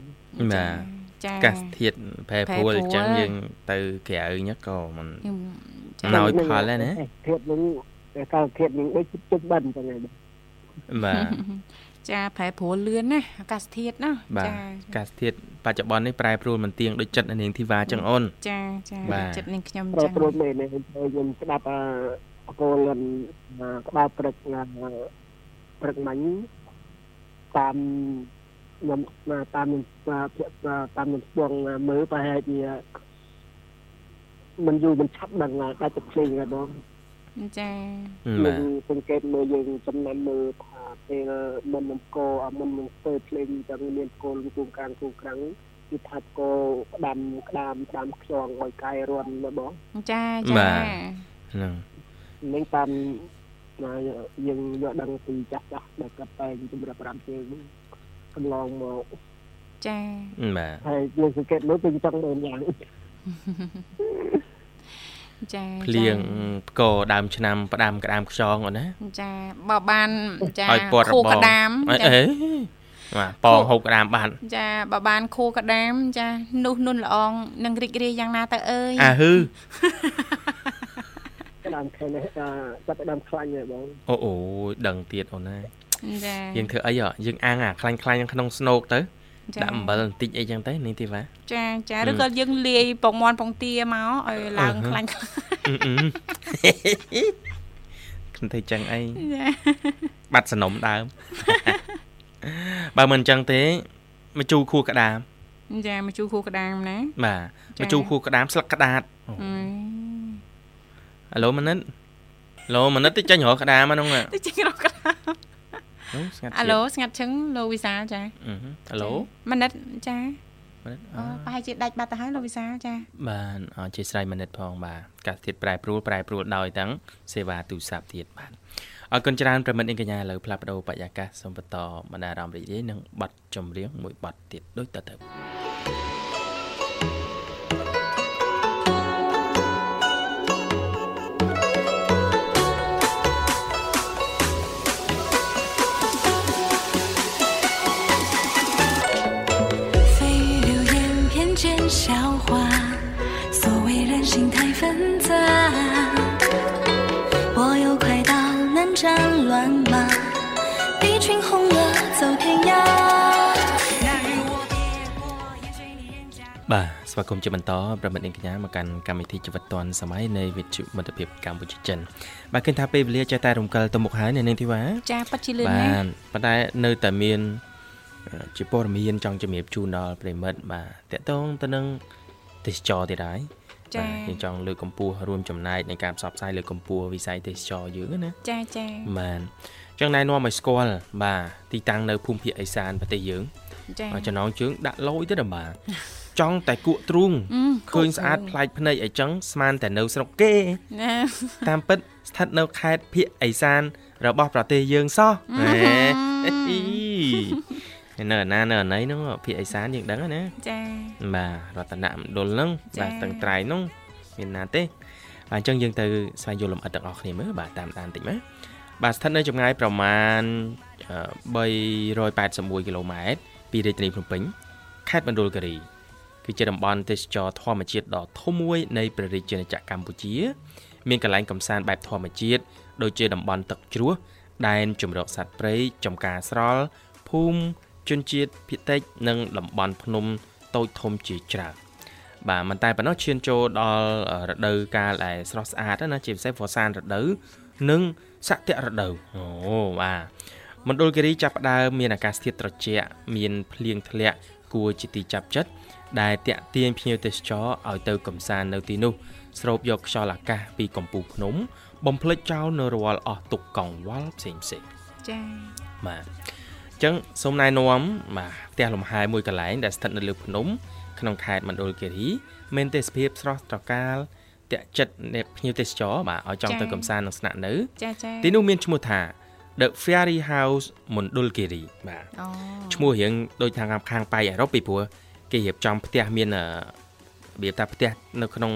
S2: បាទចាកាសធាតប្រែប្រួលអញ្ចឹងយើងទៅក្រៅញឹកក៏មិនណោយផលដែរណា
S4: ធាតនឹងតែកាលធាតនឹងដូចជិតបិណ្ឌអញ្ចឹង
S2: បាទ
S1: ចាប្រែប្រួលលឿនណាអាកាសធាតុណា
S2: ចាអាកាសធាតុបច្ចុប្បន្ននេះប្រែប្រួលមិនទៀងដូចចិត្តនាងធីវ៉ាចឹងអូន
S1: ចាចាចិត្តនាងខ្ញុំ
S4: ចឹងប្រែប្រួលមែនខ្ញុំស្ដាប់អកូលក្បាលព្រឹកព្រឹកមិញតាមខ្ញុំតាមខ្ញុំតាមខ្ញុំស្ពងមើលប្រហែលជាมันយូរមិនឆាប់ដឹងដាច់ទឹកភ្លេងហ្នឹងបង
S1: ចា
S4: យើងសង្កេតមើលយើងចំណាំមើលថាពេលមិននឹងកអាមិននឹងធ្វើភ្លេងចឹងមានគោលគូកាងគូក្រាំងគឺថាគោក្តាំក្តាមក្តាមខ្យងឲ្យកាយរន់ណាបង
S1: ចាចា
S2: ហ្នឹង
S4: នឹងតាមយើងយកដឹងពីចាស់ចាស់ដែលកាត់តែជំរាប5ជើងកន្លងមក
S1: ចា
S2: បាទ
S4: ហើយយើងសង្កេតមើលគឺចង់មើលយ៉ាង
S1: ចា
S2: ភ្លៀងផ្គរដើមឆ្នាំផ្ដាំក្តាមខ្យងអូនណា
S1: ចាបើបានចា
S2: ខូ
S1: ក្ដាម
S2: អេបាទប៉ងហូបក្តាមបាន
S1: ចាបើបានខូក្ដាម ចានោះនុនល្អងនឹងរីករាយយ៉ាងណាទៅអើយ
S2: អាហឺ
S4: ក្តាមខែនេះចាប់ក្តាមខ្លាញ់ហ៎បង
S2: អូអូដឹងទៀតអូនណា
S1: ចា
S2: យើងធ្វើអីយើងអាំងអាខ្លាញ់ខ្លាញ់ក្នុងស្នូកទៅ ដាក់អំបិលបន្តិចអីចឹងទៅនាងធីវ៉ា
S1: ចាចាឬក៏យើងលាយពងមាន់ពងទាមកឲ្យឡើងខ្លាញ់
S2: ខ្ញុំធ្វើចឹងអីបាត់សនំដើមបើមិនចឹងទេមកជូរខួរក្តាម
S1: ចាមកជូរខួរក្តាមណា
S2: បាទមកជូរខួរក្តាមស្លឹកក្តាតអាឡូមនិតឡូមនិតទៅចាញ់រកក្តាមហ្នឹង
S1: ទៅចាញ់រកក្តាម
S2: នោះស្ងាត់
S1: អាឡូស្ងាត់ឈឹងលោកវិសាលចា
S2: អាឡូ
S1: ម៉និតចា
S2: ម៉និត
S1: អូប្រហែលជាដាច់បាត់ទៅហើយលោកវិសាលចា
S2: បានអរជាស្រ័យម៉និតផងបាទកាសធាតប្រែប្រួលប្រែប្រួលដោយទាំងសេវាទូរស័ព្ទទៀតបាទអរគុណច្រើនប្រិមិត្តអីកញ្ញាឥឡូវផ្លាស់ប្ដូរបរិយាកាសសូមបន្តបណ្ដាអារម្មណ៍រីករាយនឹងប័ណ្ណចម្រៀងមួយប័ណ្ណទៀតដូចតទៅ បាទស្វាគមន៍ជាបន្តប្រិមិត្តអីកញ្ញាមកកាន់កម្មវិធីជីវិតឌွန်សម័យនៃវិទ្យុមិត្តភាពកម្ពុជាចិនបាទឃើញថាពេលវេលាចេះតែរំកិលទៅមុខហើយនៅនាងធីវ៉ា
S1: ចាពិតជាលឿន
S2: បា
S1: ណាស់
S2: ទប៉ុន្តែនៅតែមានអឺជាព័ត៌មានចង់ជំរាបជូនដល់ប្រិមិត្តបាទតកតងទៅនឹងទេសចរទៀតហើយ
S1: ចា
S2: បាទយើងចង់លើកកម្ពស់រួមចំណែកในការផ្សព្វផ្សាយលើកកម្ពស់វិស័យទេសចរយើងណា
S1: ចាចា
S2: បាទអញ្ចឹងណែនាំឲ្យស្គាល់បាទទីតាំងនៅភូមិភាគអេសានប្រទេសយើង
S1: ចា
S2: ចំណងជើងដាក់លយទៅដល់បាទ ចង់តែគក់ទ្រូង
S1: អឺ
S2: ឃើញស្អាតប្លែកភ្នែកអីចឹងស្មានតែនៅស្រុកគេ
S1: ណា
S2: តាមពិតស្ថិតនៅខេត្តភៀកអេសាន របស់ប្រទេសយើងសោះហេអីនៅណានៅណីហ្នឹងភៀកអេសានយើងដឹងហើយណា
S1: ចា
S2: បាទរតនមណ្ឌលហ្នឹង
S1: ចា៎
S2: បាទស្ទឹងត្រែងហ្នឹងមានណាទេបាទអញ្ចឹងយើងទៅស្វែងយល់លម្អិតទាំងអស់គ្នាមើលបាទតាមដានតិចមើលបាទស្ថិតនៅចម្ងាយប្រមាណអឺ381គីឡូម៉ែត្រពីរាជធានីភ្នំពេញខេត្តមណ្ឌលគិរី គឺជាតំបន់ទេសចរធម្មជាតិដ៏ធំមួយនៃព្រះរាជាណាចក្រកម្ពុជា មានកន្លែងកំសាន្តបែបធម្មជាតិដូចជាតំបន់ទឹកជ្រោះដែនជម្រកសត្វព្រៃចំការស្រល់ភូមិជនជាតិភាគតិចនិងតំបន់ភ្នំតូចធំជាច្រើនបាទមិនតែប៉ុណ្ណោះឈានចូលដល់រដូវកាលដែលស្រស់ស្អាតណាជាពិសេសវស្សានរដូវនិងសក្តិរដូវអូបាទមណ្ឌលគិរីចាប់ផ្ដើមមានអាកាសធាតុត្រជាក់មានភ្លៀងធ្លាក់គួរជាទីចាប់ចិត្ត ដែលតាក់ទាញភ្ញៀវទេសចរឲ្យទៅកំសាន្តនៅទីនោះស្រូបយកខ្យល់អាកាសពីកំពូលភ្នំ បំភ្លេចចោលនៅរាល់អស់ទុកកង្វល់ផ្សេងផ្សេងៗ
S1: ចា
S2: បាទអញ្ចឹងសូមណែនាំបាទផ្ទះលំហែមួយកន្លែងដែលស្ថិតនៅលើភ្នំក្នុងខេត្តមណ្ឌលគិរីមានទេសភាពស្រស់ត្រកាលតាក់ចិត្តអ្នកភ្ញៀវទេសចរបាទឲ្យចង់ទៅកំសាន្តនិងស្នាក់នៅ
S1: ចាចា
S2: ទីនោះមានឈ្មោះថា The Fairy House មណ្ឌលគិរីបាទ
S1: អូ
S2: ឈ្មោះរៀងដូចខាងខាងប៉ៃអឺរ៉ុបពីព្រោះ គេរៀបចំផ្ទះមានអឺរបៀបថាផ្ទះនៅក្នុង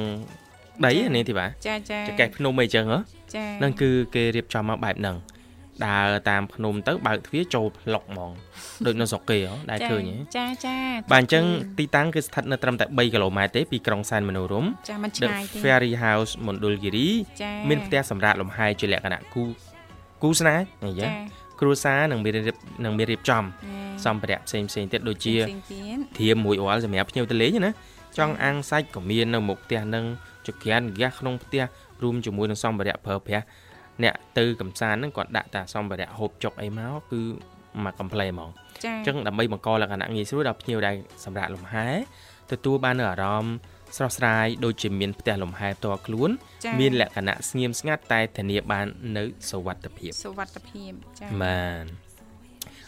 S2: ដីនេះទីបាទ
S1: ចាចា
S2: ចកេះភ្នំអីចឹងហ៎
S1: ចា
S2: ហ្នឹងគឺគេរៀបចំមកបែបហ្នឹងដើរតាមភ្នំទៅបើកទ្វារចូលប្លុកហ្មងដូចនៅស្រុកគេហ៎ដែលឃើញហ៎
S1: ចាចា
S2: បាទអញ្ចឹងទីតាំងគឺស្ថិតនៅត្រឹមតែ3គីឡូម៉ែត្រទេពីក្រុងសែនមនោរម្យ
S1: ចាមិនឆ្ The ងាយទេ
S2: Fairy House មណ្ឌលគិរី
S1: ចា
S2: មានផ្ទះសម្រាប់លំហែជាលក្ខណៈគូគូស្នេហ៍អីចឹ
S1: ចា
S2: ង គ្រួសារនឹងមានរៀបនឹងមានរៀបចំ
S1: ចា
S2: សម្ភារៈផ្សេងផ្សេងៗទៀតដូចជា
S1: ផ្សេងទៀត
S2: ធៀមមួយរាល់សម្រាប់ភ្ញៀវទៅលេងណាចង់អាំងសាច់ក៏មាននៅមុខផ្ទះនឹងចក្រានហ្គាសក្នុងផ្ទះរួមជាមួយនឹងសម្ភារៈប្រើប្រាស់អ្នកទៅកំសាន្តហ្នឹងគាត់ដាក់តាសម្ភារៈហូបចុកអីមកគឺមកកំ pl ែហ្មង
S1: ចា
S2: អញ្ចឹងដើម្បីបង្កលក្ខណៈងាយស្រួលដល់ភ្ញៀវដែលសម្រាប់លំហែទទួលបាននូវអារម្មណ៍ ស្រស់ស្រាយដូចជាមានផ្ទះលំហែផ្ទាល់ខ្លួន
S1: ចា
S2: មានលក្ខណៈស្ងៀមស្ងាត់តែធានាបាននៅសុវត្ថិភាព
S1: សុវត្ថិភាពចា
S2: បាន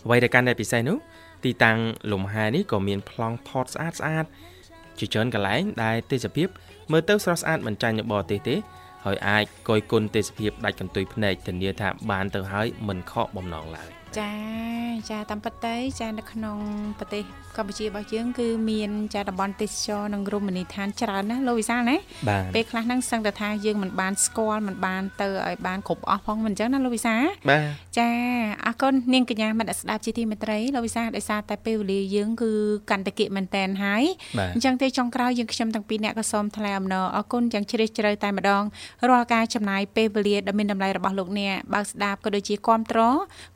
S2: អ្វីដែលកាន់តែពិសេសនោះទីតាំងលំហែនេះក៏មានប្លង់ថតស្អាតស្អាតជាច្រើនកន្លែងដែលទេសភាពមើលទៅស្រស់ស្អាតមិនចាញ់នៅបរទេសទេហើយអាចកយគុណទេសភាពដាច់កន្ទុយភ្នែកធានាថាបានទៅហើយមិនខកបំណងឡើយ
S1: ចាចាតាមពិតទៅចានៅក្នុងប្រទេសកម្ពុជារបស់យើងគឺមានចាតំបន់ទេសចរនិងរមណីយដ្ឋានច្រើនណាស់លោកវិសាលណា
S2: បាទ
S1: ពេលខ្លះហ្នឹងសឹងតែថាយើងមិនបានស្គាល់មិនបានទៅឲ្យបានគ្រប់អស់ផងមិនអញ្ចឹងណាលោកវិសាល
S2: បាទ
S1: ចាអរគុណនាងកញ្ញាមិត្តស្ដាប់ជាទីមេត្រីលោកវិសាលដោយសារតែពេលវេលាយើងគឺកាន់តែគិតមែនតែនហើយ
S2: បាទ
S1: អញ្ចឹងទេចុងក្រោយយើងខ្ញុំទាំងពីរអ្នកក៏សូមថ្លែងអំណរអរគុណយ៉ាងជ្រាលជ្រៅតែម្ដងរាល់ការចំណាយពេលវេលាដ៏មានតម្លៃរបស់លោកអ្នកបើកស្ដាប់ក៏ដូចជាគាំទ្រ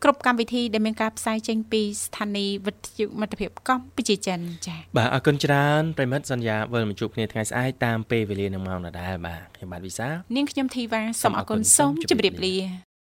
S1: គ្រប់កម្មវិធីដែលមានការផ្សាយចេញពីស្ថានីយ៍វិទ្យុមិត្តភាពកម្ពុជាចិនចា៎
S2: បាទអរគុណច្រើនប្រិមិត្តសន្យាវិលមកជួបគ្នាថ្ងៃស្អែកតាមពេលវេលានឹងម៉ោងដដែលបាទខ្ញុំបាទវិសាល
S1: នាងខ្ញុំធីវ៉ាសូមអរគុណសូមជម្រាបលា